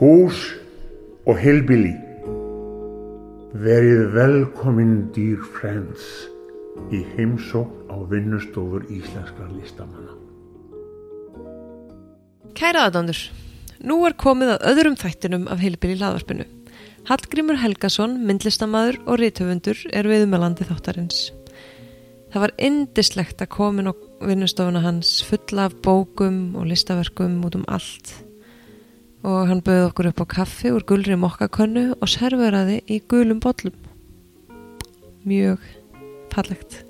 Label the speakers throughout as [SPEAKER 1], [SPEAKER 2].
[SPEAKER 1] Hús og heilbili. Verið velkomin dýr friends í heimsókn á vinnustofur íslenskra listamanna.
[SPEAKER 2] Kæra aðdándur, nú er komið að öðrum þættinum af heilbili laðvarpinu. Hallgrímur Helgason, myndlistamæður og rítöfundur er viðmelandi þáttarins. Það var indislegt að komin á vinnustofuna hans fulla af bókum og listaverkum út um allt og hann bauði okkur upp á kaffi úr gulri mokkakönnu og serveraði í gulum bollum. Mjög fallegt.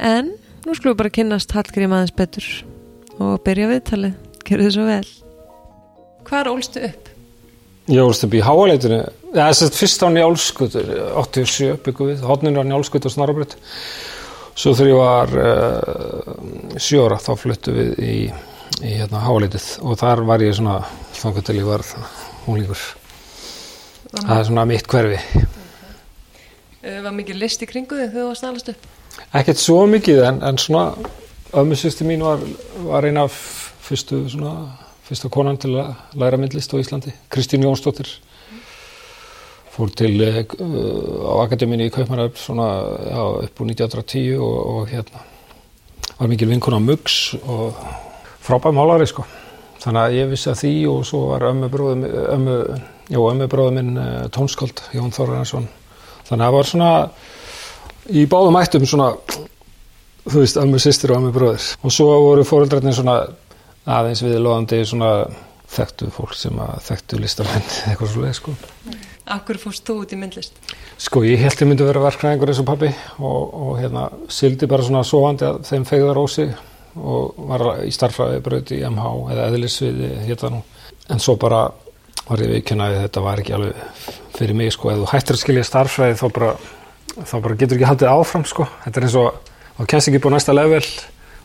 [SPEAKER 2] En nú skulum við bara kynnast Hallgrím aðeins betur og byrja viðtalið. Gerðu þið svo vel. Hvar ólstu upp?
[SPEAKER 3] Ég ólst upp í háaleitinu, það er sérst fyrst á njálskutur, 87 byggum við, hodninu á njálskutur og snarabrytt. Svo þegar ég var uh, sjóra þá fluttu við í, í hérna, háaleitið og þar var ég svona, þannig til ég var húnlíkur. Það er svona mitt hverfi.
[SPEAKER 2] Uh, var mikið list í kringu þig þegar þú varst alast upp?
[SPEAKER 3] Ekkert svo mikið en, en svona, ömmusýsti mín var, var eina af fyrstu svona fyrsta konan til að læra myndlist á Íslandi, Kristín Jónsdóttir fór til uh, á Akademíni í Kaupmannaröfn svona já, upp úr 1910 og, og hérna var mikil vinkun á Muggs og frábæð málari sko. Þannig að ég vissi að því og svo var ömmu bróðum ömmu, já, ömmu bróðum minn uh, tónskald, Jón Þorransson þannig að það var svona í báðum ættum svona þú veist, ömmu sýstir og ömmu bróðir. Og svo voru fóröldrarnir svona aðeins viðlóðandi svona þekktu fólk sem að þekktu listamenn eitthvað svo leið sko
[SPEAKER 2] Akkur fórst þú út í myndlist?
[SPEAKER 3] Sko ég held ég myndi vera verknæðingur eins og pabbi og, og hérna sildi bara svona sovandi að þeim fegðar ósi og var í starfræði bröði í MH eða eðlisviði hérna nú. En svo bara var ég veikinaði þetta var ekki alveg fyrir mig sko. Ef þú hættir að skilja starfræði þá bara, þá bara getur ekki haldið áfram sko. Þetta er eins og þá kennst ekki búið næsta level.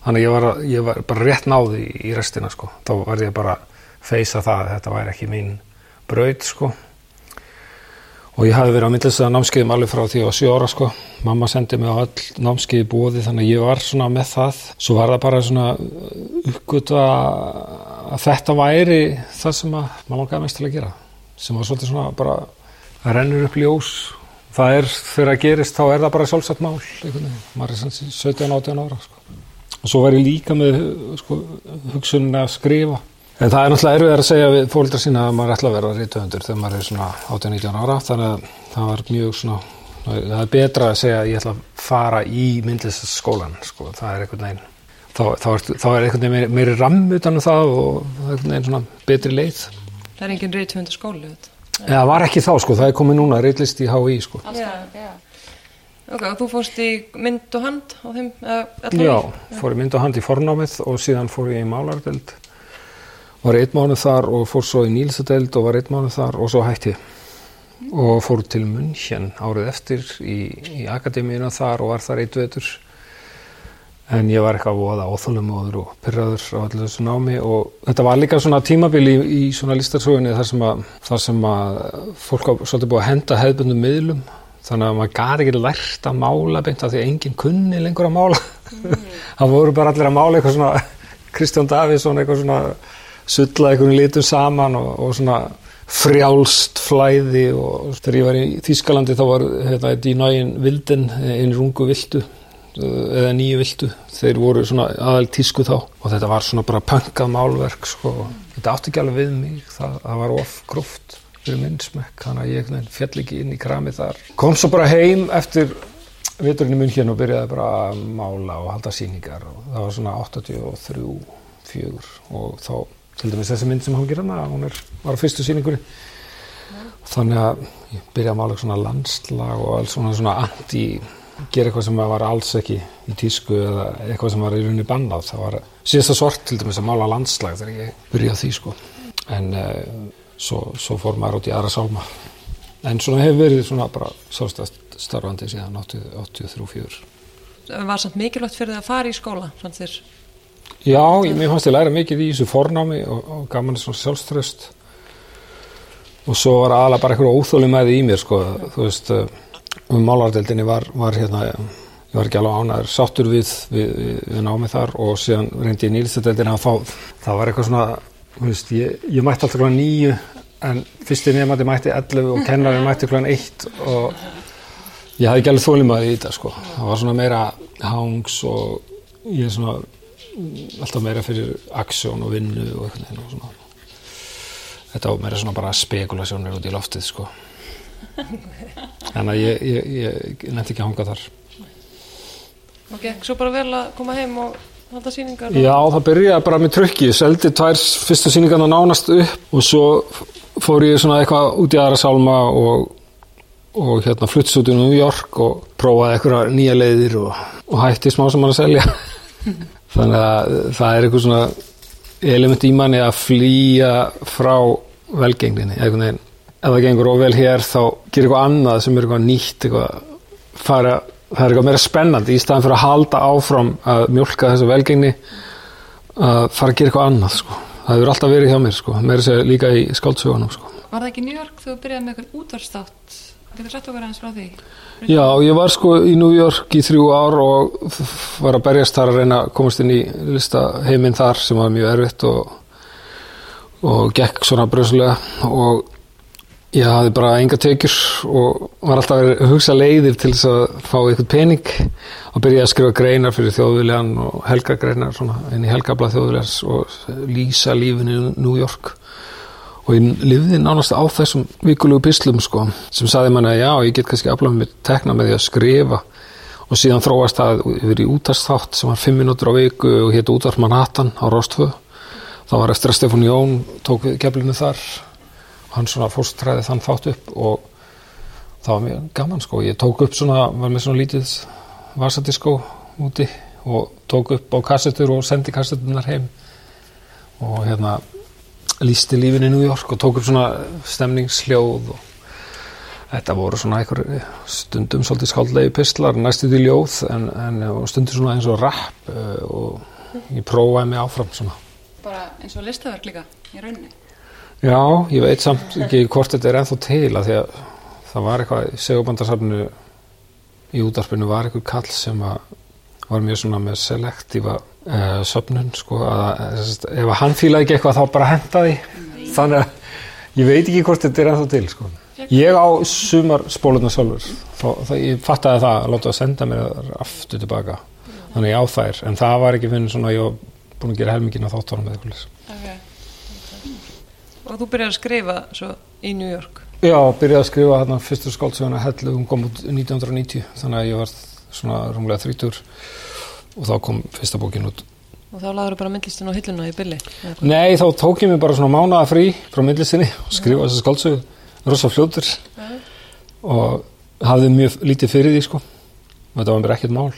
[SPEAKER 3] Þannig ég var, ég var bara rétt náði í, restina sko. Þá var ég bara feysa það að þetta væri ekki mín bröð sko og ég hafi verið á myndlislega námskeiðum alveg frá því að sjö ára sko. Mamma sendi mig á all námskeiði bóði þannig að ég var svona með það. Svo var það bara svona uppgötu að þetta væri það sem að mamma gaf mest til að gera. Sem var svolítið svona bara að rennur upp ljós. Það er þegar að gerist þá er það bara sjálfsagt mál maður er svona 17-18 ára sko. og svo var ég líka með sko, hugsunni að skrifa En það er náttúrulega erfið að segja við fólkdra sína að maður ætla að vera rítuhundur þegar maður er svona 18-19 ára. Þannig að það var mjög svona það er betra að segja að ég ætla að fara í myndlistaskólan sko, það er einhvern veginn þá, þá, er, þá er einhvern veginn meiri, meiri ramm utan um það og einhvern veginn svona betri leið.
[SPEAKER 2] Það er enginn rítuhundarskóli
[SPEAKER 3] Já, það var ekki þá sko, það er komið núna rítlist í HÍ sko.
[SPEAKER 2] Já, já. Ok, og þú fórst í mynd og hand á þeim?
[SPEAKER 3] Já, fór í mynd og hand í fornámið og síðan fór ég í málardeld var einn mánuð þar og fór svo í Nílsadeld og var einn mánuð þar og svo hætti. Og fór til München árið eftir í, í akademíuna þar og var þar eitt vetur. En ég var eitthvað voða óþólumóður og pyrraður á allir þessu námi og þetta var líka svona tímabili í, í svona listarsögunni þar sem að, þar sem að fólk á svolítið búið að henda hefðbundum miðlum. Þannig að maður gæti ekki lært að mála beint af því að enginn kunni lengur að mála. Mm. það voru bara allir að mála eitthvað svona Kristján Davíðsson eitthvað svona sulla einhvern litum saman og, og svona frjálst flæði og þegar ég var í Þýskalandi þá var hérna, í nægin vilden einn rungu vildu eða nýju vildu þeir voru svona aðal tísku þá og þetta var svona bara punkað málverk sko. þetta átti ekki alveg við mig það, það var of gróft fyrir minnsmekk þannig að ég fjall ekki inn í krami þar kom svo bara heim eftir viturinn í munn hérna og byrjaði bara að mála og halda síningar og það var svona 83 fjögur og þá til dæmis þessi mynd sem hann gerði hún er, var á fyrstu síningunni þannig að ég byrjaði að mála svona landslag og alls svona, svona anti gera eitthvað sem var alls ekki í tísku eða eitthvað sem var í rauninni bannað. Það var síðasta sort til dæmis að mála landslag þegar ég byrjaði því sko. En uh, svo, svo fór maður út í aðra sálma. En svona hefur verið svona bara sástast starfandi síðan 83-4
[SPEAKER 2] Var samt mikilvægt fyrir það að fara í skóla fannst þér
[SPEAKER 3] Já, ég, mér fannst ég læra mikið í þessu fornámi og, og gaf manni svona sjálfströst og svo var aðalega bara eitthvað óþóli með því í mér sko, þú veist um málardeldinni var, var hérna ég var ekki alveg ánæður sáttur við, við, við, við námið þar og síðan reyndi ég nýlistadeldinni að fá það var eitthvað svona, þú veist, ég, ég mætti alltaf nýju en fyrsti nefnandi mætti 11 og kennarinn mætti kl. 1 og ég hafði ekki alveg þólimaði í þetta sko. það var svona meira hangs og ég svona alltaf meira fyrir aksjón og vinnu og eitthvað og svona. þetta var meira svona bara spekulasjónir út í loftið sko. þannig að ég, ég, ég, ég nefndi ekki að hanga þar
[SPEAKER 2] og gekk svo bara vel að koma heim og halda síningar.
[SPEAKER 3] Já, það byrjaði bara með trökki, seldi tvær fyrstu síningarna nánast upp og svo fór ég svona eitthvað út í aðra sálma og, og hérna fluttist út í New York og prófaði eitthvað nýja leiðir og, og hætti smá sem hann að selja. Þannig að það er eitthvað svona element í manni að flýja frá velgengninni, neginn. Ef það gengur óvel hér þá gerir eitthvað annað sem er eitthvað nýtt, eitthvað fara það er eitthvað meira spennandi í staðan fyrir að halda áfram að mjölka þessu velgengni að fara að gera eitthvað annað sko. það hefur alltaf verið hjá mér sko. meira sér líka í skáldsögunum sko.
[SPEAKER 4] Var það ekki New York þegar þú byrjaði með eitthvað útvarstátt? Getur sagt okkur aðeins frá því?
[SPEAKER 3] Já, ég var sko í New York í þrjú ár og var að berjast þar að reyna að komast inn í listaheiminn þar sem var mjög erfitt og, og gekk svona bröðslega og ég hafði bara enga tekjur og var alltaf að hugsa leiðir til þess að fá eitthvað pening og byrjaði að skrifa greinar fyrir þjóðviljan og helgagreinar svona, inn í helgabla þjóðviljans og lýsa lífinu í New York og ég lifði nánast á þessum vikulegu pislum sko sem saði manni að já, ég get kannski aflað með tekna með því að skrifa. Og síðan þróast það yfir í útastátt sem var fimm minútur á viku og hétt útvarp Manhattan á Rostfö. Þá var eftir að Stefán Jón tók keflinu þar. Hann svona fórstræði þann þátt upp og það var mjög gaman sko. Ég tók upp svona, var með svona lítið vasadiskó úti og tók upp á kassetur og sendi kassetunar heim. Og hérna lísti lífin í New York og tók upp svona stemningsljóð og þetta voru svona einhver stundum svolítið skáldlegi pistlar næstu til ljóð en, en stundum svona eins og rap og ég prófaði mig áfram svona.
[SPEAKER 4] Bara eins og listaverk líka í rauninni.
[SPEAKER 3] Já, ég veit samt ekki hvort þetta er ennþá til að því að það var eitthvað í segubandarsafnu í útarpinu var eitthvað kall sem var mjög svona með selektífa uh, söfnun sko að ef hann fílaði ekki eitthvað þá bara hendaði þannig að ég veit ekki hvort þetta er ennþá til sko. Ég á sumar spólurna sjálfur. Þá, það, ég fattaði það að láta að senda mér aftur tilbaka. Þannig ég á þær. En það var ekki fyrir svona ég var búin að gera helmingin á þáttunum eða eitthvað
[SPEAKER 4] okay.
[SPEAKER 2] og þú byrjar að skrifa svo í New York?
[SPEAKER 3] Já, byrjaði að skrifa hérna fyrstur skáldsöguna Hellu, hún kom út 1990 þannig að ég var svona rúmlega 30 og þá kom fyrsta bókin út.
[SPEAKER 2] Og þá laður bara myndlistin á hilluna í bylli
[SPEAKER 3] Nei, þá tók ég mig bara svona mánaða frí frá myndlistinni og skrifa þessa skáldsögu. Rosa fljótur. Og hafði mjög lítið fyrir því sko. Og þetta var mér ekkert mál.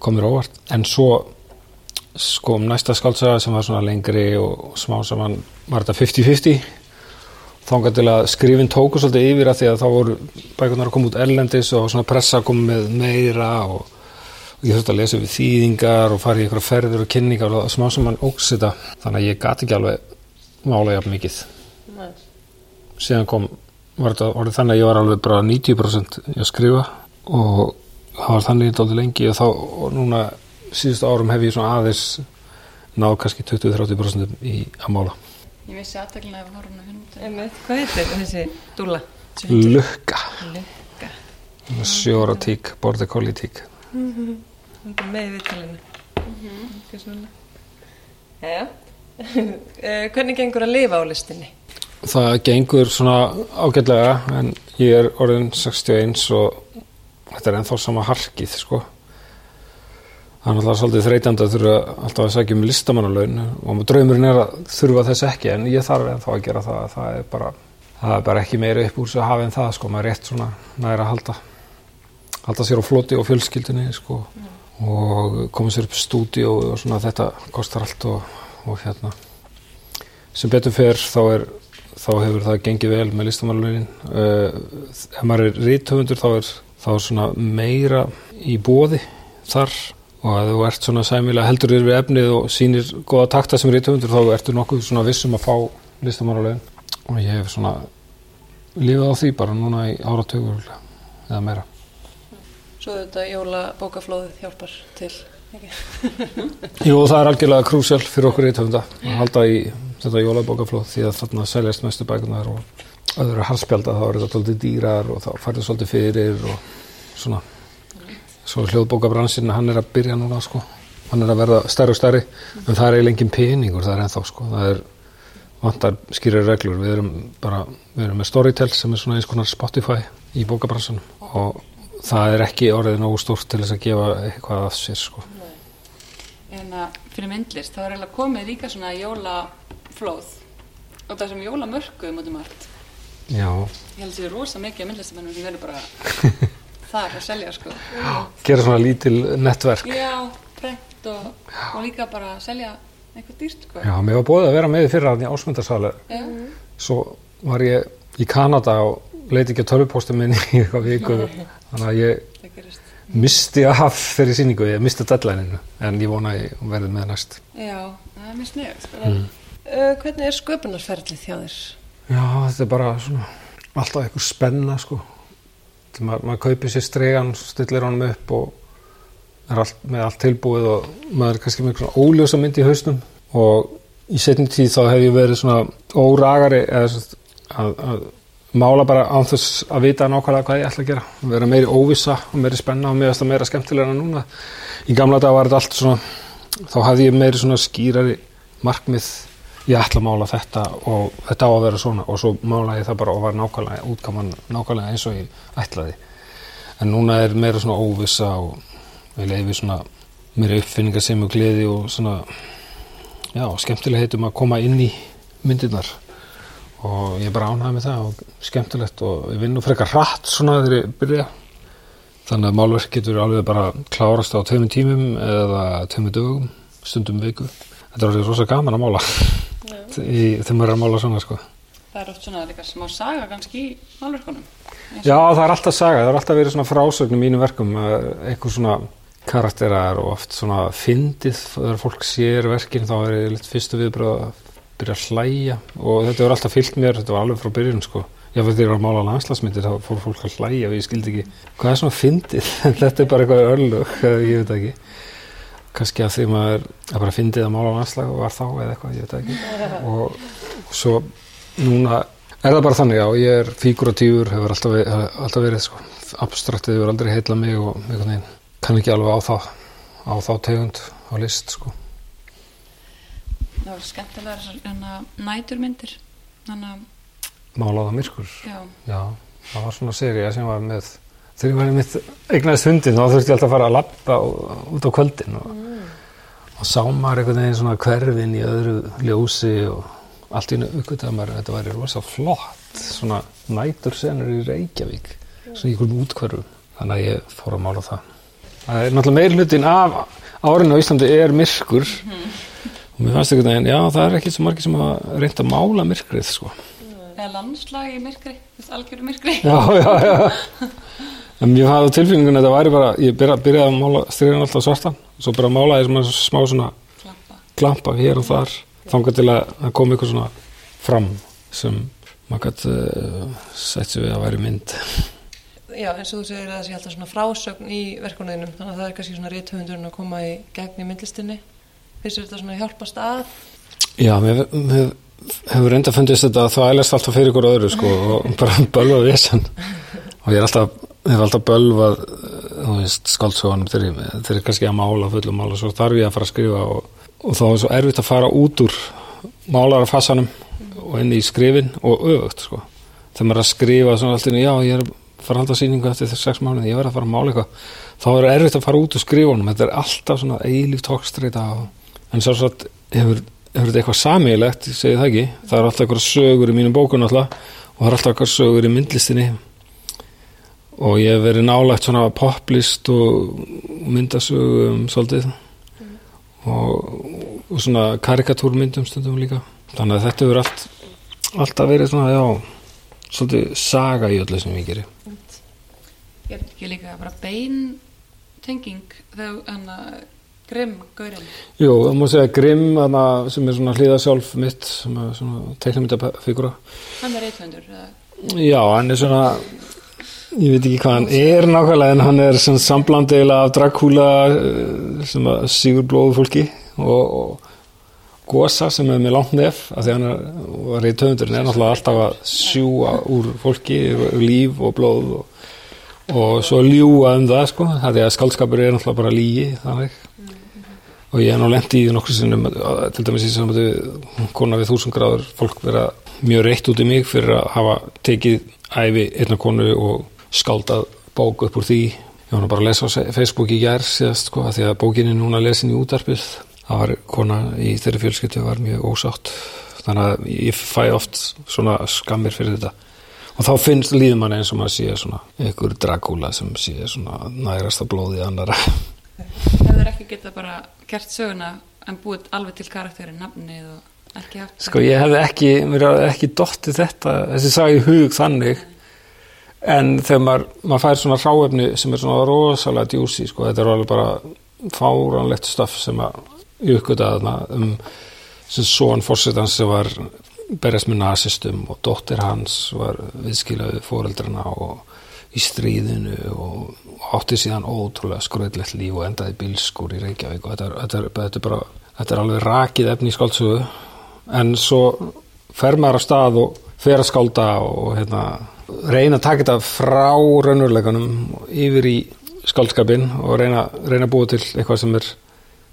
[SPEAKER 3] Kom mér óvart, en svo sko um næsta skáldsöga sem var svona lengri og smá saman var þetta 50-50 þángar til að skrifin tóku svolítið yfir að því að þá voru bækurnar að koma út erlendis og svona pressa með meira og, og ég þurfti að lesa við þýðingar og fara í eitthvað ferður og kynningar og smá sem mann ógs þetta. Þannig að ég gati ekki alveg mála jafn mikið.
[SPEAKER 2] Nei.
[SPEAKER 3] síðan kom var þetta orðið þannig að ég var alveg bara 90% í að skrifa og það var þannig dálítið lengi og þá og núna síðustu árum hef ég svona aðeins náð kannski 20-30% í að mála.
[SPEAKER 4] Ég vissi aðtöklinlega ef horfum hundum
[SPEAKER 2] Einmitt, Hvað heitir þessi dúla?
[SPEAKER 3] Lukka.
[SPEAKER 2] Lukka.
[SPEAKER 3] Sjóra tík, borði
[SPEAKER 2] er með í viðtalinu Jæja. Eh, Hvernig gengur að lifa á listinni?
[SPEAKER 3] Það gengur svona ágætlega en ég er orðin 61 og þetta er ennþá sama harkið sko. Það er náttúrulega svolítið þreytandi að þurfa alltaf að segja um listamannalaun og draumurinn er að þurfa þess ekki en ég þarf ennþá að gera það. Það er bara, það er bara ekki meira upp úr sig að hafa en það sko, maður er rétt svona næra að halda halda sér á floti og fjölskyldinni sko og koma sér upp stúdíu og svona þetta kostar allt og, og hérna. Sem betur fer þá er þá hefur það gengið vel með listamannalaunin uh, ef maður er ríthöfundur þá er þá er svona meira í bóði þar. Og að þú ert svona sæmilega heldur yfir efnið og sýnir goða takta sem ríthöfundur þá ertu nokkuð svona vissum að fá listamannalaun. Og ég hef svona lifað á því bara núna í áratögur eða meira
[SPEAKER 2] Svo þetta jólabókaflóðið hjálpar til?
[SPEAKER 3] Jú, það er algjörlega krúsjál fyrir okkur ríthöfunda að halda í þetta jólabókaflóð því að þarna seljast mestu bækunar og öðru harspjálda þá er þetta svolítið dýrar og þá færði svolítið fyrir og svona. Svo hljóðbókabransin hann er að byrja núna sko. Hann er að verða stærri og stærri en það er eiginlega engin peningur það er ennþá sko. Það er vantar skýrir reglur. Við erum bara, við erum með Storytel sem er svona eins konar Spotify í bókabransunum og það er ekki orðið nógu stórt til þess að gefa eitthvað af sér sko
[SPEAKER 4] En fyrir myndlist, þá er eiginlega komið líka svona jólaflóð og það sem jólamörkuðum út um allt.
[SPEAKER 3] já,
[SPEAKER 4] Ég held að það sé rosa mikið myndlistamennum sem verður bara þar að selja, sko.
[SPEAKER 3] gera svona lítil nettverk
[SPEAKER 4] Já, prent og, og líka bara selja eitthvað dýrt, sko.
[SPEAKER 3] já, mér var búið að vera með í ásmundarsalu
[SPEAKER 4] Já.
[SPEAKER 3] svo var ég í Kanada og leiti ekki að tölvupóstum minn í eitthvað viku þannig að ég misti af þeirri sýningu, ég misti deadlineinu en ég vona að ég verði með næst
[SPEAKER 4] Já, það er mjög snögt, sko.
[SPEAKER 3] Mm.
[SPEAKER 2] Uh, hvernig er sköpunarferðlið hjá þér?
[SPEAKER 3] Já, þetta er bara svona alltaf eitthvað spenna sko maður, maður kaupir sér stregan stillir honum upp og er allt, með allt tilbúið og maður er kannski með eitthvað svona óljósa mynd í hausnum og í setjum tíð þá hef ég verið svona óragari eða sagt að, að mála bara án þess að vita nákvæmlega hvað ég ætla að gera. Vera meiri óvissa og meiri spenna og finnst það meira skemmtilega en núna. Í gamla dag var þetta allt svona þá hafði ég meiri svona skýrari markmið. Ég ætla að mála þetta og þetta á að vera svona og svo mála ég það bara og var nákvæmlega útgaman nákvæmlega eins og ég ætlaði. En núna er meira svona óvissa og ég leifi svona meira uppfinningar sem og gleði og svona já, skemmtilega heitum að koma inn í myndirnar og ég bara ánægð með það og skemmtilegt og ég vinn nú frekar hratt svona þegar ég byrja. Þannig að málverk getur alveg bara klárast á tveimur tímum eða tveimur dögum stundum viku. Þetta er alveg rosa gaman að mála. Þegar maður er að mála svona sko.
[SPEAKER 4] Það er oft svona líka smá saga kannski í málverkunum.
[SPEAKER 3] Já, það er alltaf saga, það er alltaf verið svona frásögn í mínum verkum, eitthvað svona karakterar og oft svona fyndið, þegar fólk sér verkin þá er ég litt fyrstu viðbröð byrja að hlæja. Og þetta var alltaf fyllt mér, þetta var alveg frá byrjun sko. Já, þegar ég var að mála landslagsmyndir þá fór fólk að hlæja og ég skildi ekki hvað er svona fyndið, þetta er bara eitthvað örlög, ég veit ekki. Kannski að því maður er bara fyndið að mála landslag og var þá eða eitthvað, ég veit ekki. Og svo núna er það bara þannig, já, ég er fíguratífur hefur alltaf, alltaf verið sko. abstraktið hefur aldrei heitla mig og kann ekki alveg á þá á þá tegund á list sko.
[SPEAKER 4] Það var skemmtilega næturmyndir.
[SPEAKER 3] Málaða myrkur.
[SPEAKER 4] Já,
[SPEAKER 3] já, það var svona serið sem var með þegar ég var mitt eignaðist hundin þá þurfti ég alltaf að fara að lappa út á kvöldin og, og sá maður einhvern veginn svona hverfin í öðru ljósi og allt í uppgötaði maður að þetta væri rosa flott svona nætur senur í Reykjavík svona í einhverjum útkverfum þannig að ég fór að mála það. Það er náttúrulega meir hlutin af árinu á Íslandi er myrkur og mér fannst einhvern veginn, já það er ekki svo margir sem að reynda að mála myrkrið sko
[SPEAKER 4] eða landslag í myrkri, algjöru myrkri.
[SPEAKER 3] já, já, já en ég hafði tilfinningun að þetta væri bara ég byrja, byrjaði að mála styrjan alltaf svartan svo bara málaði svona smá svona
[SPEAKER 4] Klampa.
[SPEAKER 3] klampa hér og þar þangað til að það kom eitthvað svona fram sem maður gæti uh, sett sér við að væri mynd
[SPEAKER 2] Já, eins og þú segir að það sé alltaf svona frásögn í verkunniðinum, þannig að það er kannski svona rithöfundurinn að koma í gegn í myndlistinni. Finnst þetta svona hjálpast að?
[SPEAKER 3] já, mér hefur reynda fundist þetta að það ælast alltaf fyrir ykkur öðru sko og bara bölvað vissan og ég er alltaf, hef alltaf bölvað uh, þú veist, ég- þegar ég kannski að mála fullum mála svo þarf ég að fara að skrifa og, og þá er svo erfitt að fara út úr málarafassanum og inn í skrifin og öfugt sko. Þegar maður er að skrifa svona allt inni, já ég er að fara að halda sýningu eftir þessi sex mánuði, ég verð að fara að mála eitthvað þá er erfitt að fara út úr skrifunum. Þetta er alltaf svona eilíf tókstreita og... en svo svo hefur, hefur þetta eitthvað samílegt, ég segi það ekki. Það er alltaf eitthvað sögur í mínum bókun alltaf og það er alltaf eitthvað sögur í myndlistinni. Og ég hef verið nálægt svona poplist og myndasögum svolítið. Og, og svona karikatúrmyndum stundum líka. Þannig að þetta hefur allt, alltaf verið svona, já svolítið saga í öllu sem ég geri.
[SPEAKER 4] Ég er líka bara bein tenging þegar hann að grimm gaurinn.
[SPEAKER 3] Jú, það má segja Grimm hana, sem er svona hlýðasjálf mitt sem er svona teiknumyndafígura
[SPEAKER 4] Hann er reythundur.
[SPEAKER 3] Já, hann er svona ég veit ekki hvað hann er nákvæmlega en hann er svona samblandi eiginlega af Dracula eh, sem sígur blóðu fólki og, og, Gosa sem er með langt nef af því hann er, í töfundurinn er náttúrulega alltaf að sjúa úr fólki líf og blóð og, og svo ljúa um það sko það er að skaldskapur er náttúrulega bara lígi þannig og ég er nú lendi í nokkur sinnum að- til dæmis í samvættu kona við þúsund gráður fólk vera mjög reitt út í mig fyrir að hafa tekið æfi einna konu og skaldað bók upp úr því. Ég var nú bara að lesa á Facebook í gær síðast sko, af því að bókinni núna lesin í útarpið það var kona í þeirri fjölskyldu var mjög ósátt. Þannig að ég fæ oft svona skammir fyrir þetta. Og þá finnst líður mann eins og maður sé svona einhver dragúla sem sé svona nærast að blóði annara
[SPEAKER 4] Hefur ekki getað bara gert söguna en búið alveg til karakterin, nafnið og ekki haft
[SPEAKER 3] Sko ég hefði ekki, mér hefði ekki dottið þetta, þessi sagði í hug þannig en þegar maður, maður fær svona hráefni sem er svona rosalega djúsi, sko, þetta er alveg bara fáránlegt stöf sem að þarna um sem són fórsetans sem var berjast með nasistum og dóttir hans var viðskilaði fóreldrana og í stríðinu og, átti síðan ótrúlega skröðlegt líf og endaði bílskur í Reykjavík og þetta er, þetta er, þetta er bara þetta er alveg rakið efni í skáldsögu. En svo fer maður á stað og fer að skálda og hérna, reyna að taka þetta frá raunveruleikanum yfir í skáldskapin og reyna, reyna að búa til eitthvað sem er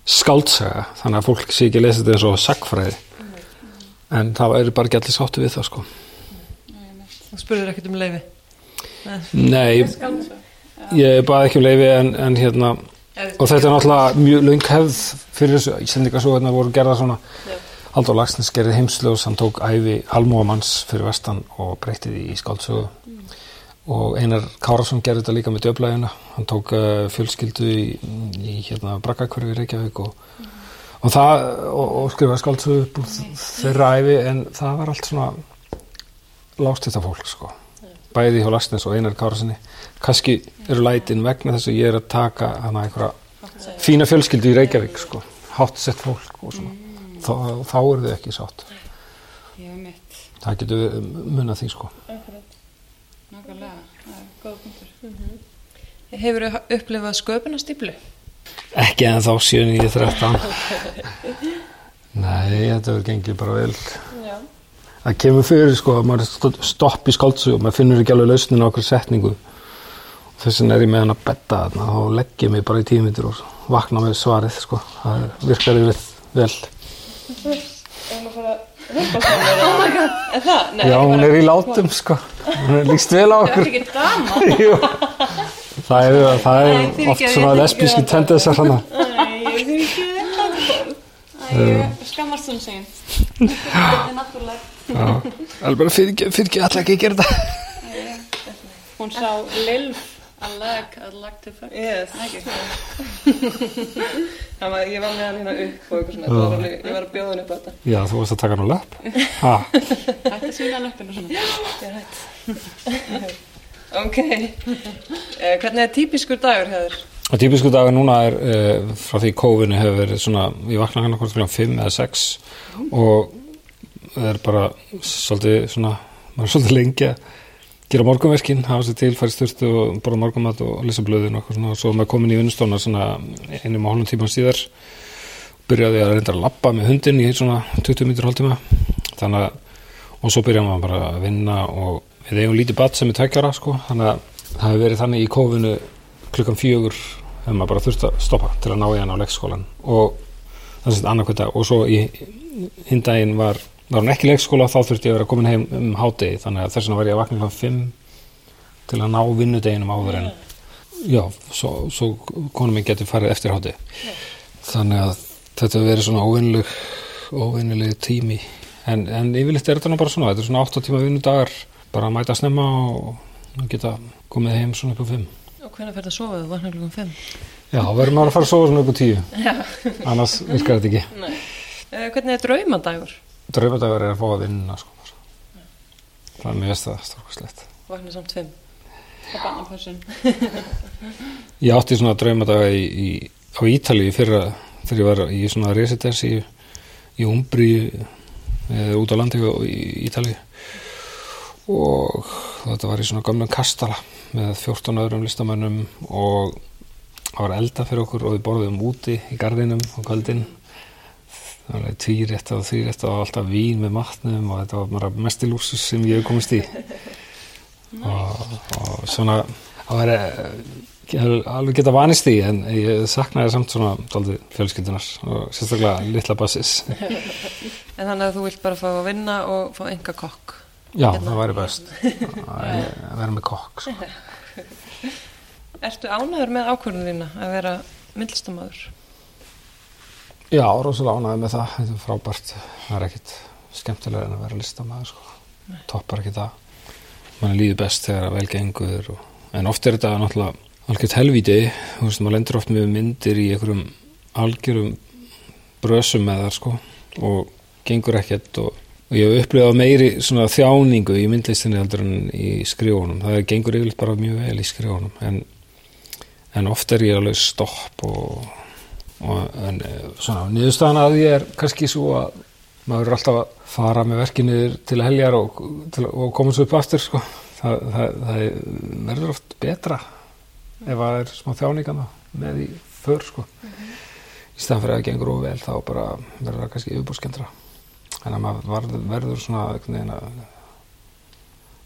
[SPEAKER 3] skáldsaga þannig að fólk sé ekki lesa þetta eins og sagfræði en það er bara ekki allir sáttu við það sko.
[SPEAKER 2] Þú spurður ekkert um leifi
[SPEAKER 3] Nei, ég baði ekki um leifi en, en hérna og þetta er náttúrulega mjög löng hefð fyrir þessu. Íslandingasögurnar voru gerða svona. Haldur Lagsnes gerði heimsljós hann tók æfi Almóamanns fyrir vestan og breytti því í skáldsögu. Og Einar Kárasson gerði þetta líka með döflægina hann tók uh, fjölskyldu í, í hérna Brakkakverfi í Reykjavík og, og það og, og skrifaði skáldsögu þeirra æfi en það var allt svona lást þetta fólk sko bæði hjá Lagsnes og Einar Kárassinni kannski eru lætin vegna þess að ég er að taka hana einhverja fína fjölskyldu í Reykjavík sko. Hátt sett fólk og svona. Þá, þá eru þau ekki sátt.
[SPEAKER 4] Ég
[SPEAKER 3] það getur við munað því sko.
[SPEAKER 4] Nákvæmlega, góð punktur.
[SPEAKER 2] Hefur þú upplifað sköpunastýplu?
[SPEAKER 3] ekki en þá 7.9.13 nei, þetta verður gengið bara vel það kemur fyrir sko að maður st- stopp í skáldsögu og maður finnur ekki alveg lausnin á okkur setningu þess vegna er ég með hann að betta þarna og legg ég mig bara í tímitur og vakna með svarið sko það er- virkar yfir vel
[SPEAKER 2] Er það? Nei,
[SPEAKER 3] já, hún er í látum sko hún er líst vel á okkur það er, það er
[SPEAKER 4] Nei,
[SPEAKER 3] oft svona lesbíski
[SPEAKER 4] að-
[SPEAKER 3] tendensar hana
[SPEAKER 4] Nei, ég fyrir ekki þetta. Ég skammast hún sín. Þetta er náttúrulega.
[SPEAKER 3] Alveg bara fyrir ekki, fyrir alltaf ekki að gera þetta
[SPEAKER 4] Hún sá Lilf, a leg, a leg to fuck.
[SPEAKER 2] Yes. Það var, ég var með hann hérna upp og eitthvað svona, það ég var að bjóða hann upp á þetta.
[SPEAKER 3] já, þú varst að taka hann á löp ha,
[SPEAKER 4] Þetta sína löppinu svona.
[SPEAKER 2] Ég er hætt. ok. Eh, hvernig er típiskur dagur hjá þér?
[SPEAKER 3] og típisku dagur núna er uh, frá því kófinu hefur verið svona ég vakna hann okkur klukkan 5 eða 6 og það er bara svolítið svona maður er svolítið lengi að gera morgunverkin hafa sér til, færi styrtu og borða morgunmat og lesa blöðin og eitthvað svona. Og svo maður komin í vinnustóna svona einum og hálfum tíma síðar. Byrjaði að reynda að lappa með hundin í svona 20 mítur hálftíma. Þannig að og svo byrjaði maður bara að vinna og við eigum lítið bat sem er tveggjára sko. Þannig að það hefur verið þannig í kófinu klukkan fjögur hefur maður bara þurft að stoppa til að ná í hann á leikskólan og það er sett annarkvölda og svo í hindaginn var, var hann ekki leikskóla þá þurfti ég að vera komin heim um hádegi þannig að þess vegna var ég að vakna klukkan fimm til að ná vinnudeginum áður en já, svo, svo konum minn getur farið eftir hádegi þannig að þetta verið svona óvinnileg óvinnileg tími en, en yfirleitt er þetta nú bara svona þetta er svona 8 tíma vinnudagar bara að mæta snemma og geta komið heim svona upp á 5
[SPEAKER 2] Og hvernig fer það að sofa þú vaknar klukkan 5?
[SPEAKER 3] Já, verður maður að fara að sofa svona upp á 10 annars virkar þetta ekki
[SPEAKER 2] Nei. Uh, hvernig er draumadagur?
[SPEAKER 3] Draumadagur er að fá að vinna sko. er mjög það stórkvæslegt
[SPEAKER 2] Vaknar samt 5.
[SPEAKER 4] Og barnapössun.
[SPEAKER 3] Ég átti svona í, á Ítalíu fyrra þegar ég var í svona residens í, í Umbri eða út á landi í Ítalíu og þetta var í svona gamla kastala með 14 öðrum listamönnum og það var elda fyrir okkur og við borðum úti í gardinum á kvöldin alveg tvírétta og þvírétta og alltaf vín með matnum og þetta var bara mesti lúsus sem ég hef komist í og, og svona að vera ég hef alveg geta vanist því en ég saknaði samt svona daldið fjölskyldunar og sérstaklega litla bassis
[SPEAKER 2] En þannig að þú vilt bara fá að vinna og fá enga kokk.
[SPEAKER 3] já,
[SPEAKER 2] Hérna.
[SPEAKER 3] það væri best að vera með kokk sko.
[SPEAKER 2] Ertu ánæður með ákvörðunina að vera myndlistamæður?
[SPEAKER 3] Já, rosalega ánæði með það. Þetta er frábært, það er ekkit skemmtilega en að vera listamæður sko. toppar ekki það. Mann líður best þegar að velge engur og... en oft er þetta náttúrulega algjört helvíti, þú veist, maður lendur oft með myndir í einhverjum algjörum brösum með það sko og gengur ekkert og, og ég hef upplifað meiri svona þjáningu í myndlistinni heldur en í skrifunum. Það gengur yfirleitt bara mjög vel í skrifunum en, en oft er ég alveg stopp og, og en eh, svona niðurstaðan að ég er kannski svo að maður er alltaf að fara með verkinniður til heljar og, til, og koma svo upp aftur sko. það, það, það verður oft betra ef að það er smá þjáningana með í för sko. í staðan fyrir að það gengur óvel þá bara verður það kannski yfirbúrskendra þannig að maður verður svona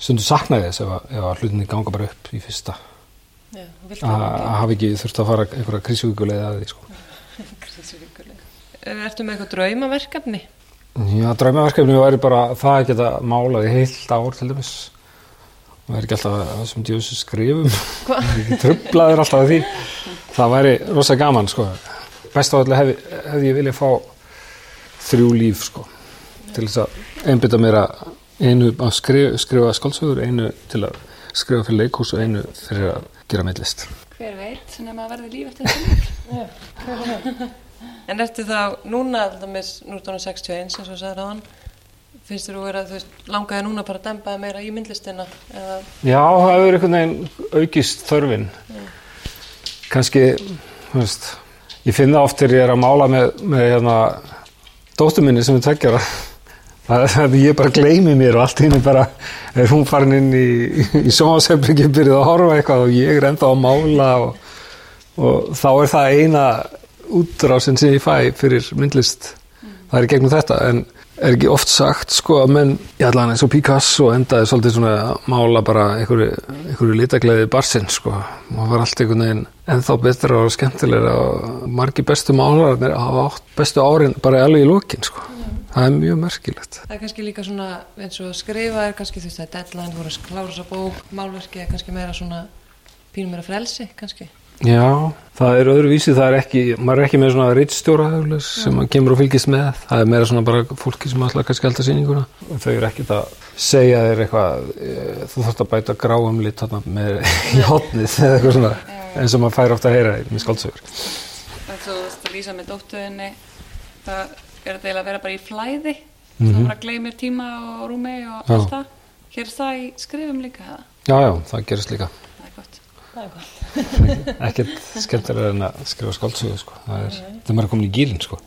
[SPEAKER 3] stundu saknaði þess ef að, að hlutinni ganga bara upp í fyrsta að hafa ekki þurft að fara einhverja krísvíkulega að því sko.
[SPEAKER 2] Ekki. Ertu með eitthvað draumaverkefni?
[SPEAKER 3] Já, draumaverkefni væri bara það að geta málað í heilt ár til dæmis. Og er ekki alltaf að þessum djósu skrifum. Trublaður alltaf því. Það væri rosa gaman sko. Best á öllu hefði, hefði ég viljað fá þrjú líf sko til þess að einbytta mér að einu að skrifa, skrifa skáldsögur einu til að skrifa fyrir leikhús og einu fyrir að gera meillist
[SPEAKER 4] Hver veit, sem að verði líf eftir þetta.
[SPEAKER 2] En ertu þá núna, alltaf með 1961, eins og sagði ráðan, finnst þér að vera, þú veist, langaði núna bara að dempa meira í myndlistina? Eða,
[SPEAKER 3] Já, það hefur einhvern veginn aukist þörfin kannski þú veist, ég finn það oft þegar ég er að mála með, með hérna, dóttur minni sem er tveggjara það er að ég bara gleymi mér og allt hinn bara er hún farin inn í, í sjónasefningi byrjuð að horfa eitthvað og ég er enda að mála og, og þá er það eina útrásin sem ég fæ fyrir myndlist. Það er gegnum þetta en er ekki oft sagt sko að menn ég ætla hann eins og Picasso endaði svolítið svona að mála bara einhverju, einhverju litakleiði barsinn sko. Og var allt einhvern veginn ennþá betra og skemmtilega og margi bestu málararnir hafa átt bestu árin bara alveg í lokin sko það er mjög merkilegt.
[SPEAKER 2] Það er kannski líka svona, eins og að skrifa er kannski, þú veist, er deadline, voru að klára þessa bók, málverki er kannski meira svona, pínum meira frelsi, kannski.
[SPEAKER 3] Já, það er öðruvísi, það er ekki, maður er ekki með svona rittstjóra sem maður kemur og fylgist með, það er meira svona bara fólki sem ætla kannski að halda sýninguna. Og þau eru ekkert að segja þér eitthvað, eh, þú þarfst að bæta gráum lit þarna með í hotnið eða eitthvað svona, eins og maður fær ofta að heyra með skáldsögur.
[SPEAKER 4] Er þetta eiginlega að vera bara í flæði,
[SPEAKER 3] Mhm.
[SPEAKER 4] það bara gleymir tíma og rúmi og
[SPEAKER 3] Já.
[SPEAKER 4] allt það. Er það í skrifum líka, það,
[SPEAKER 3] Já, já, það gerist líka.
[SPEAKER 4] það er gott.
[SPEAKER 2] Það er gott.
[SPEAKER 3] Ekkert skemmtilega en að skrifa skáldsögu, sko. Það er, það er maður komin í gýrin, sko.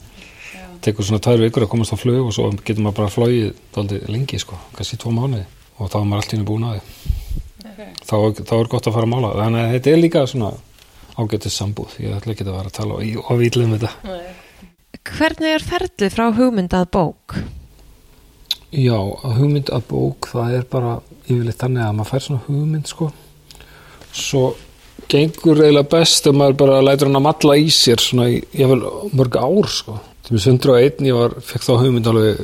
[SPEAKER 4] Já.
[SPEAKER 3] Tekur svona tvær vikur að komast á flug og svo getur maður bara flóið lengi, sko, kannski tvo mánuði og þá er maður allt í henni búin að.
[SPEAKER 4] Okay.
[SPEAKER 3] Þá, þá er gott að fara að mála. Þannig að þetta er líka svona ágættis sambúð. Ég ætla ekki að vera að tala í ofýtlið um þetta.
[SPEAKER 2] Hvernig er ferlið frá hugmyndað bók?
[SPEAKER 3] Já, að hugmynd að bók, það er bara yfirleitt þannig að maður fær svona hugmynd, sko. Svo gengur eiginlega best ef maður bara lætur hann að matla í sér svona í, ég vil, mörg ár, sko. Til mér 101, ég var, fekk þá hugmynd alveg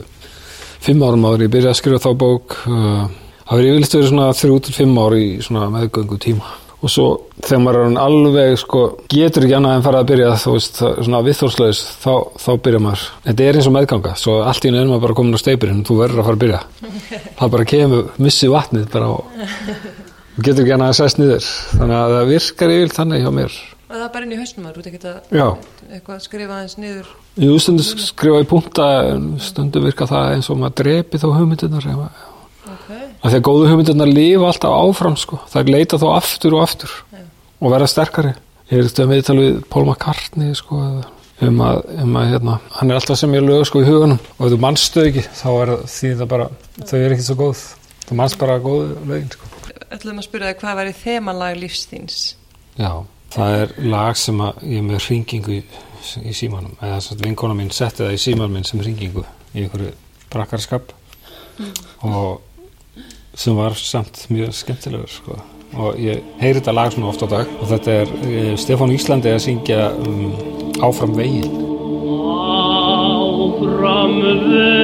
[SPEAKER 3] fimm árum áður, ég byrjaði að skrifa þá bók. uh, Það verið yfirleitt verið svona þrjú til fimm ár í svona meðgöngu tíma. Og svo þegar maður er alveg, sko, getur ekki annað en fara að byrja, þú veist, það- svona viðþórsleis, þá, þá byrja maður. Þetta er eins og meðganga, svo allt í er maður bara komin á steipirinn, þú verður að fara að byrja. Það bara kemur, missi vatnið bara og þú getur ekki annað að sest niður. Þannig að það virkar yfirleitt þannig hjá mér.
[SPEAKER 2] Og það er bara inn í hausnum maður, þú ert ekki að
[SPEAKER 3] Já,
[SPEAKER 2] eitthvað skrifa aðeins niður.
[SPEAKER 3] ég stundum skrifa í punta, en stundum virka það eins og maður drepi þá hugmyndirnar. Ef maður-
[SPEAKER 2] Ok.
[SPEAKER 3] Af því að góðu hugmyndirnar lifa alltaf áfram sko. Það er leita þó aftur og aftur og verða sterkari. Ég er eftir að viðtala við Paul McCartney sko, um að, um að hérna, hann er alltaf sem ég lög sko í hugunum og ef þú mannstu ekki þá er því það bara, þau er ekki svo góð. Þú mannst bara góðu lögin sko.
[SPEAKER 2] Ætlum að spyrja þig hvað væri þemalag lífsþíns?
[SPEAKER 3] Já, það er lag sem að ég með hringingu í, í símanum eða að vinkona mín setti það í símanum minn sem hringingu í einhverju brakkarskap og sem var samt mjög skemmtilegur sko. og ég heyri þetta lag svona oft á dag. Og þetta er eh, Stefán Íslandi að syngja um, Áfram veginn.
[SPEAKER 5] Áfram veginn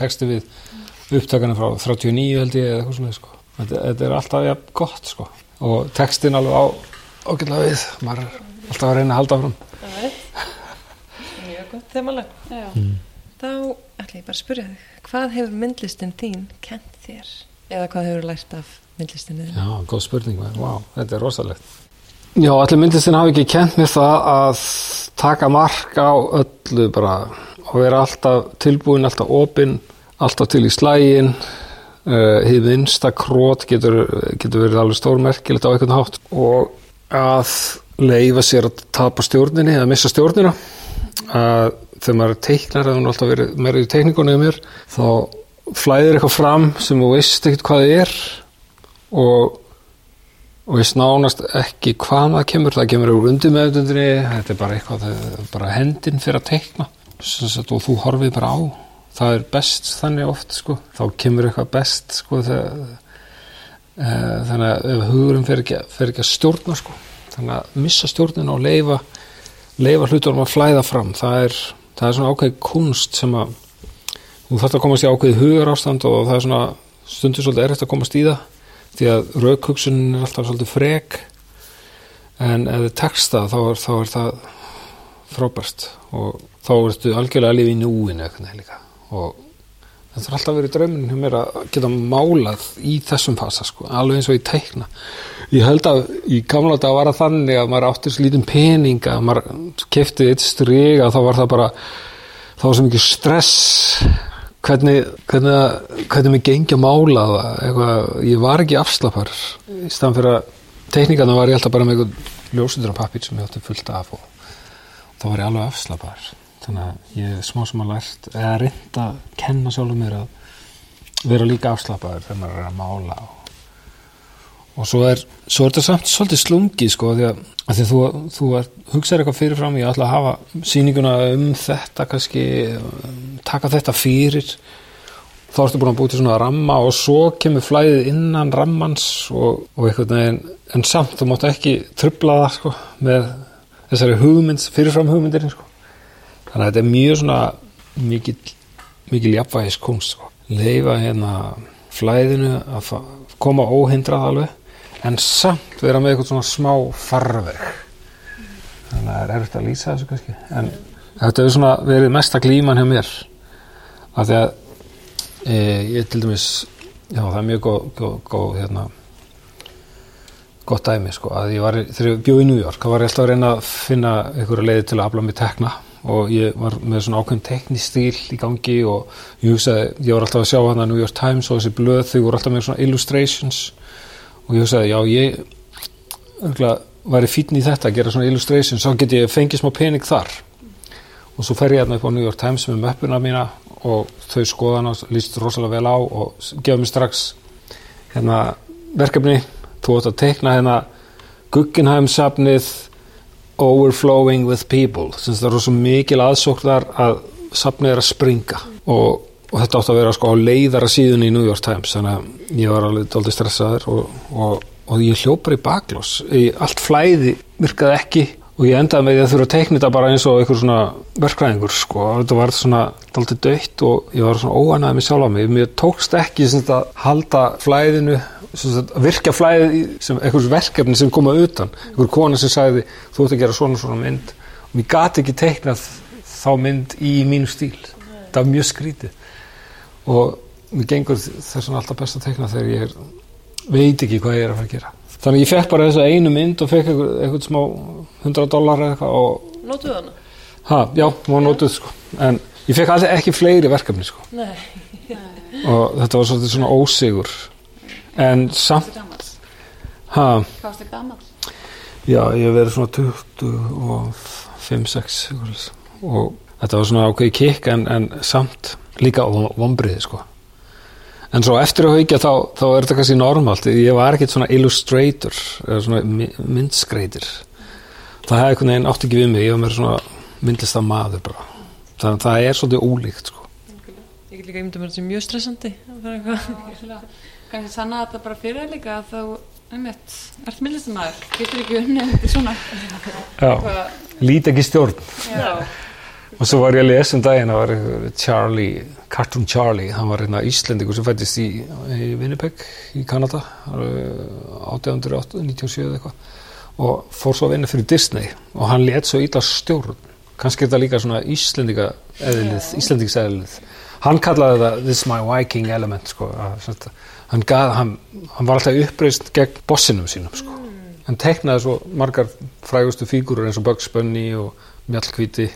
[SPEAKER 3] texti við upptakana frá 39 held ég eða eitthvað svona sko. þetta, þetta er alltaf ja, gott sko. og textin alveg á ágætlega við maður er alltaf að reyna að halda fram
[SPEAKER 2] Mjög gott þemalag.
[SPEAKER 4] Já.
[SPEAKER 2] Þá ætla ég bara að spyrja þig, hvað hefur myndlistin þín kent þér? Eða hvað hefur lært af myndlistinu þín?
[SPEAKER 3] Já, góð spurning vá, þetta er rosalegt Já, allir myndlistin hafi ekki kent mér það að taka mark á öllu bara og vera alltaf tilbúin, alltaf opinn alltaf til í slægin uh, hið minnsta krót getur, getur verið alveg stórmerkilegt á einhvern hátt. Og að leifa sér að tapa stjórninni eða missa stjórnina. Að þegar maður er teiknar hún er alltaf verið meira í teikningunni um mér þá flæðir eitthvað fram sem þú veist ekkert hvað það er. Og og ég snánast ekki hvað það kemur það kemur úr undir meðutundinni þetta er bara eitthvað, er bara hendin fyrir að teikna sagt, og þú horfið bara á það er best þannig oft sko. þá kemur eitthvað best sko, þegar, e, þannig að ef hugurinn fer ekki, fer ekki að stjórna sko. þannig að missa stjórnin og leifa leifa hlutunum að flæða fram það er, það er svona ákveð kunst sem að þú þarft að komast í ákveð hugar ástand og það er svona stundur svolítið erfitt að komast í það því að raukhugsunin er alltaf svolítið frek en ef þið tekst það þá er, þá er það frábært. Og þá ertu algjörlega að lifa í núinu eitthvað líka. Og þetta er alltaf verið drauminn hjá mér að geta málað í þessum fasa sko, alveg eins og í teikna. Ég held að í gamla dag var það þannig að maður átti svo lítinn pening að maður kefti eitt striga þá var það bara þá var svo mikið stress hvernig, hvernig, hvernig mér gengi að mála það eitthvað, ég var ekki afslapar. Í staðan fyrir að teikningarna var ég alltaf bara með eitthvað ljósundur á pappir sem ég átti fullt af og þá var ég alveg afslapar. Þannig að ég smá sem að lært eða reynda að kenna sjálfum mér að vera líka afslapaður þegar maður er að mála og, og svo er, svo er þetta samt svolítið slungið sko því að, því að þú, þú er, hugsaður eitthvað fyrirfram ég ætla að hafa sýninguna um þetta kannski um, taka þetta fyrir þá ertu búin að búið til svona ramma og svo kemur flæðið innan rammans og, og eitthvað en, en samt þú mátt ekki trubla það sko með þessari hugmynd, fyrirfram hugmyndir sko. þannig að þetta er mjög svona mikil, mikil jafnvægis kunst sko. leifa hérna flæðinu að koma óhindrað alveg en samt vera með eitthvað svona smá farveg. Þannig að það er erfitt að lýsa þessu kannski. En þetta hefur svona verið mesta glíman hjá mér. Af því að e, ég til dæmis já það er mjög góð, góð, góð hérna gott dæmi sko. Að ég var, þegar ég bjóð í New York þá var ég alltaf að reyna að finna einhverja leiði til að afla mig tekna. Og ég var með svona ákveðin teknistíl í gangi og ég hugsaði, ég var alltaf að sjá hana New York Times og þessi blöð þau voru alltaf með svona illustrations og ég hugsaði, já ég örgulega væri fítn í þetta að gera svona illustrations, þá get ég fengið smá pening þar. Og svo fer ég hérna upp á New York Times með möppuna mína og þau skoða hana og líst rosalega vel á og gefa mér strax hérna verkefni. Þú átt að teikna hérna Guggenheim safnið overflowing with people. Sem það er rosa mikil aðsóknar að safnið er að springa. Og, og þetta átt að vera sko á leiðara síðun í New York Times þannig að ég var alveg dálítið stressaður og, og, og ég hljópar í baklós allt flæði virkaði ekki og ég endaði með því að þurfa að teikna þetta bara eins og einhver svona verkræðingur sko, þetta var svona dálítið dött og ég var svona óanæði með sjálf á mig, mér tókst ekki sem sagt, að halda flæðinu sagt, flæðið í- sem einhvers verkefni sem koma utan, einhver kona sem sagði þú ert að gera svona svona mynd. Mér gati ekki teiknað þá mynd í mínu stíl. Það var mjög skrítið og mér gengur þess vegna alltaf best að teikna þegar ég er, veit ekki hvað ég er að fara að gera. Þannig ég fekk bara þessa einu mynd og fekk eitthvað, eitthvað smá 100 dólar eða eitthvað og
[SPEAKER 2] Nótuðu hana?
[SPEAKER 3] ha, já, var notuð sko. En ég fekk aldrei ekki fleiri verkefni sko.
[SPEAKER 2] Nei.
[SPEAKER 3] og þetta var svolítið svona ósigur. En samt
[SPEAKER 4] Hvað Hvað varstu gammal?
[SPEAKER 3] Já, ég hef verið svona 25-6 og þetta var svona ákveði kikk en, en samt líka vombriði sko. En svo eftir að haugja þá, þá er þetta kannski normalt. Ég var ekkert svona illustrator eða svona myndskreitir. Það hefði einhvern veginn átt ekki við mig. Ég var mér svona myndlista maður bara. Þannig að það er svolítið ólíkt sko.
[SPEAKER 2] Ég get líka ímynda mér að þetta sé mjög stressandi að fara eitthvað.
[SPEAKER 4] Kannski sanna þetta bara fyrir þér líka að þá, um mitt, ert myndlistamæður, getur ekki þetta svona.
[SPEAKER 3] Lít ekki stjórn.
[SPEAKER 4] já,
[SPEAKER 3] Og svo var ég að lesa um daginn, það var einhver Charlie, Cartoon Charlie, hann var hérna Íslendingur sem fættist í, í Winnipeg í Kanada, eh, 1897 eða eitthvað og fór svo að vinna fyrir Disney og hann let svo illa stjórn. Kannski er þetta líka svona Íslendinga eðlið, Íslendings eðlið. Hann kallaði það This is my Viking element, sko. Hann, gað, hann, hann var alltaf uppreist gegn bossinum sínum, sko. Hann teiknaði svo margar frægustu fígurur eins og Bugs Bunny og Mjallkvíti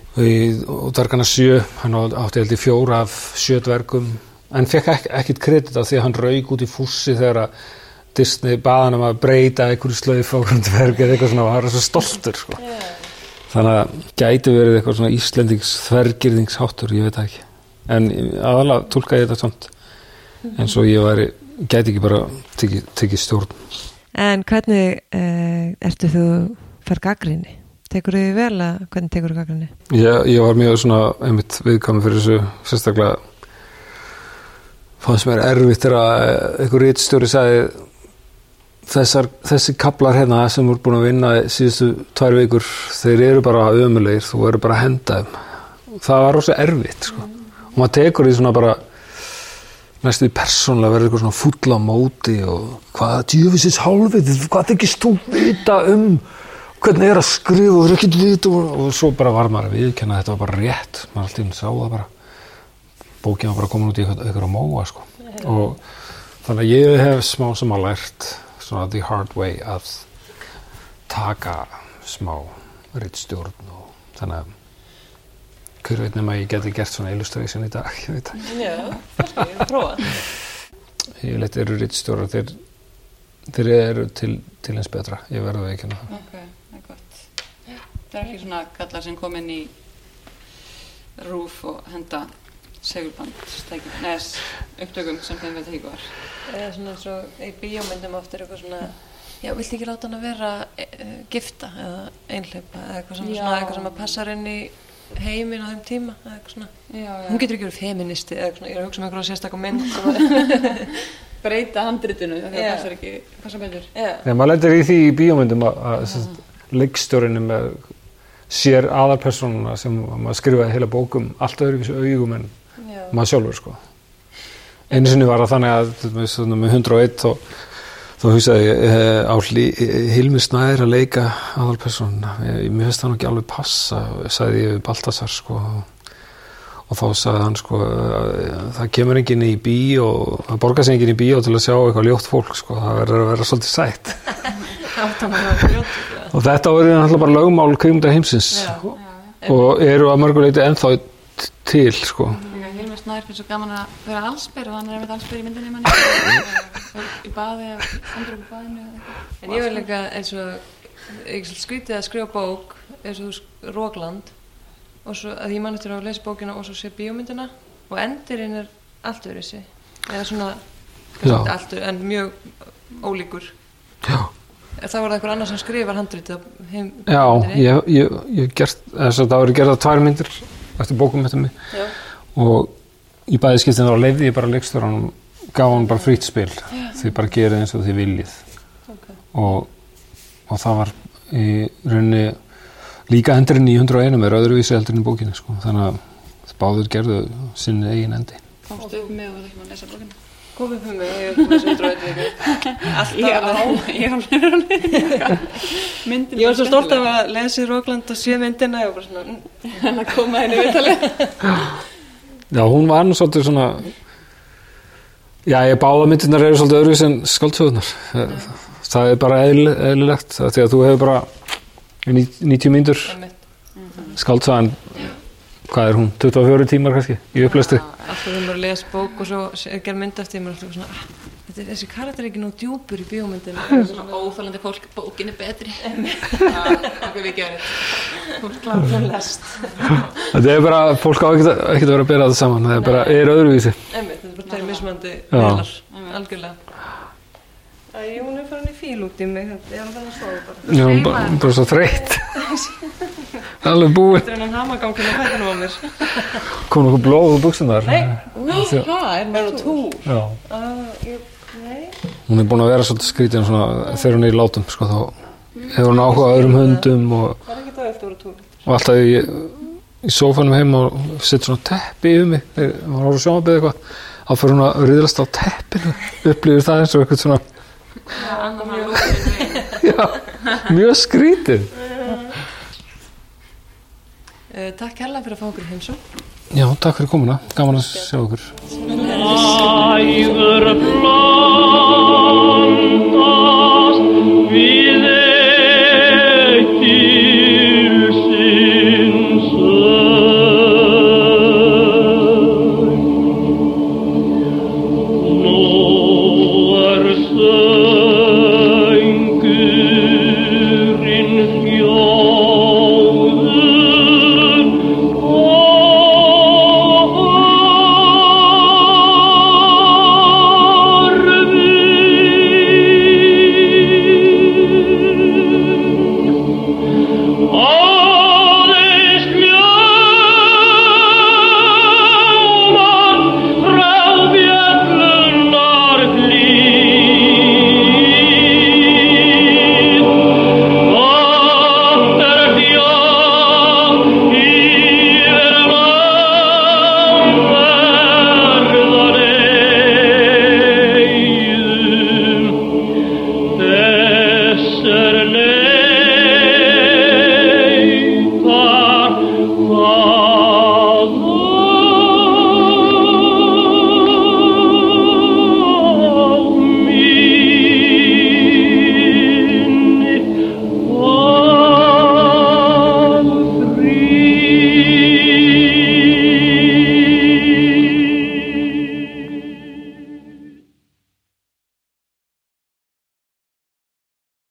[SPEAKER 3] og dvergana sjö, hann átti held í fjóra af sjö dvergum. En fekk ek ekkit kredit af því að hann rauk út í fússi þegar að Disney baðan um að breyta einhverju slöif á hverjum dverg eða eitthvað svona. Og hann var svo stoltur sko. þannig að gæti verið eitthvað svona Íslendings þvergirðingsháttur, ég veit ekki. En aðalega tólka ég þetta samt eins og ég væri gæti ekki bara tekið teki stjórn.
[SPEAKER 2] En hvernig uh, ertu þú fær gaggrinni? Tekur þið vel að hvernig tekur þú gaggrinni?
[SPEAKER 3] ég, ég var mjög svona einmitt viðkvæmi fyrir þessu sérstaklega fannst mér erfitt þegar að einhver rítstjóri sagði þessar, þessi kaplar hérna sem voru búin að vinna síðustu tvær vikur þeir eru bara ömulegir þú eru bara að henda þeim það var rosa erfitt sko. og maður tekur því svona bara næstu því persónlega verður eitthvað svona fulla móti og hvað djöfisins hálfið hvað þykist þú vita um hvernig er að skrifa? Og er ekkert vita og, svo bara var maður að viðkenna að þetta var bara rétt. Maður alltaf sá það bara. Bókin var bara komin út í eitthvað, eitthvað á móa sko. og þannig að ég hef smá sem að lært svona the hard way að taka smá rittstjórn og þannig að hver veit nema ég geti gert svona illustration í dag ég veit það
[SPEAKER 2] Já, kannski, ég prófa.
[SPEAKER 3] ég leit eru rittstjórar þeir, þeir eru til, til eins betra. Ég ekki það
[SPEAKER 4] ok, það. Er gott. Það er ekki svona kallar sem kom inn í rúf og henda segurband, neðs upptökum sem þeim veit ekki var.
[SPEAKER 2] Eða svona eins og í bíómyndum oft er eitthvað svona Já, viltu ekki láta hann að vera e, gifta eða einhleipa eða eitthvað sem, svona, eitthvað sem að passar inn í heiminn á þeim tíma eða eitthvað svona.
[SPEAKER 4] Já, já.
[SPEAKER 2] Hún getur ekki verið feministi eða svona, ég er að hugsa um eitthvað sérstaklega mynd
[SPEAKER 4] breyta handritinu það passar ekki, passar betur.
[SPEAKER 2] já,
[SPEAKER 3] maður lendir í því í bíómyndum að, að leikstjórinu með sér aðalpersonuna sem maður skrifaði heila bókum allt öðruvísi augum en
[SPEAKER 2] já,
[SPEAKER 3] maður sjálfur sko. einu sinni var það þannig að þarna með 101 þá, þá hugsaði ég eh, á Hilmi Snær að leika aðalpersonuna ég, mér finnst það nú ekki alveg passa sagði ég við Baltasar sko, og þá sagði hann sko, að það kemur enginn í bí og það borgar sig enginn í bíó til að sjá eitthvað ljótt fólk sko, það verður að vera svolítið sætt
[SPEAKER 2] að
[SPEAKER 3] og þetta voru náttúrulega bara lögmál kveimundar heimsins
[SPEAKER 2] Já.
[SPEAKER 3] og eru að mörguleiti ennþá til sko.
[SPEAKER 4] Hilmar Snær finnst svo gaman að vera allsbyr og hann er með allsbyr í myndinni manni í baði eða andur upp í baðinu eða eitthvað.
[SPEAKER 2] En ég var líka eins og, ég skrítið að skrifa bók eins og Rókland og svo að ég man eftir að lesa bókina og svo sé bíómyndina og endurinn er allt öðru sig eða svona,
[SPEAKER 3] Já.
[SPEAKER 2] allt öðru en mjög ólíkur
[SPEAKER 3] Já.
[SPEAKER 2] Þá var það einhver annar sem skrifar heim
[SPEAKER 3] Já, ég, ég, ég gert, það voru gerða tvær myndir eftir bókum eftir mig.
[SPEAKER 2] Já.
[SPEAKER 3] og í bæði skiptin þá leiði ég bara leikstjóranum, gaf hann bara frýtt spil. Þið bara gerið eins og þið viljið.
[SPEAKER 2] Ok.
[SPEAKER 3] og, og það var í rauninni líka endurinn í 101 er öðruvísi heldur en í bókinu sko. þannig að báður gerðu sinni eigin endi.
[SPEAKER 4] Upp með og það ekki maður að lesa bókina
[SPEAKER 2] komið fyrir mig, ég er komið sem dróðið. Alltaf
[SPEAKER 4] ég alveg myndin
[SPEAKER 2] Ég var svo stolt af að lesa í Rókland og sé myndina og bara svona, mm,
[SPEAKER 4] hann að koma henni viðtalið.
[SPEAKER 3] Já, hún var nú svolítið svona Já, ég báða myndirnar eru svolítið öðruvis en skáldsöðunar það er bara eðl, eðlilegt af því að þú hefur bara ní- 90 mínútur skáldsöðan hvað er hún, 24 tímar kannski í upplæstu
[SPEAKER 2] alltaf þegar maður les bók og svo er gerð mynd eftir maður er alltaf svona, ah, þetta er þessi karakter er ekki nú djúpur í bíómyndinu
[SPEAKER 4] svona óþálandi fólk, bókin er betri. Okkur við gerum
[SPEAKER 2] fólk kláður svo lest.
[SPEAKER 3] Þetta er bara, fólk á ekkert ekkert að vera að bera þetta saman það er bara, er öðruvísi.
[SPEAKER 2] Einmitt, þetta er bara tveir mismandi velar, algjörlega. Æ, hún er farin í fíl út í mig, þetta er alveg að sofa bara.
[SPEAKER 3] Já, bara, bara svo þreytt alveg búið
[SPEAKER 2] Þetta er hann hamagangin á hættunum á mér.
[SPEAKER 3] Kom nokkuð blóð úr buksunar
[SPEAKER 2] Nei,
[SPEAKER 4] hvað, er maður á túr?
[SPEAKER 3] Já.
[SPEAKER 2] uh, ég, nei.
[SPEAKER 3] Hún er búin að vera svolítið skrítin svona, þegar hún er í látum sko, þá hefur hún áhuga á öðrum hundum og,
[SPEAKER 2] Það er ekki það eftir að túr.
[SPEAKER 3] Og alltaf í, í sófanum heim og sitt svona teppi yfir mig þegar hún var að sjónabið eitthvað þá fyrir hún að riðlast á teppinu upplýður það eins og eitthvað svona já, mjög skrítið
[SPEAKER 2] Eh, takk hella fyrir að fá okkur heimsum.
[SPEAKER 3] Já, takk fyrir komuna. Gaman að sjá okkur.
[SPEAKER 5] Ægur blóndast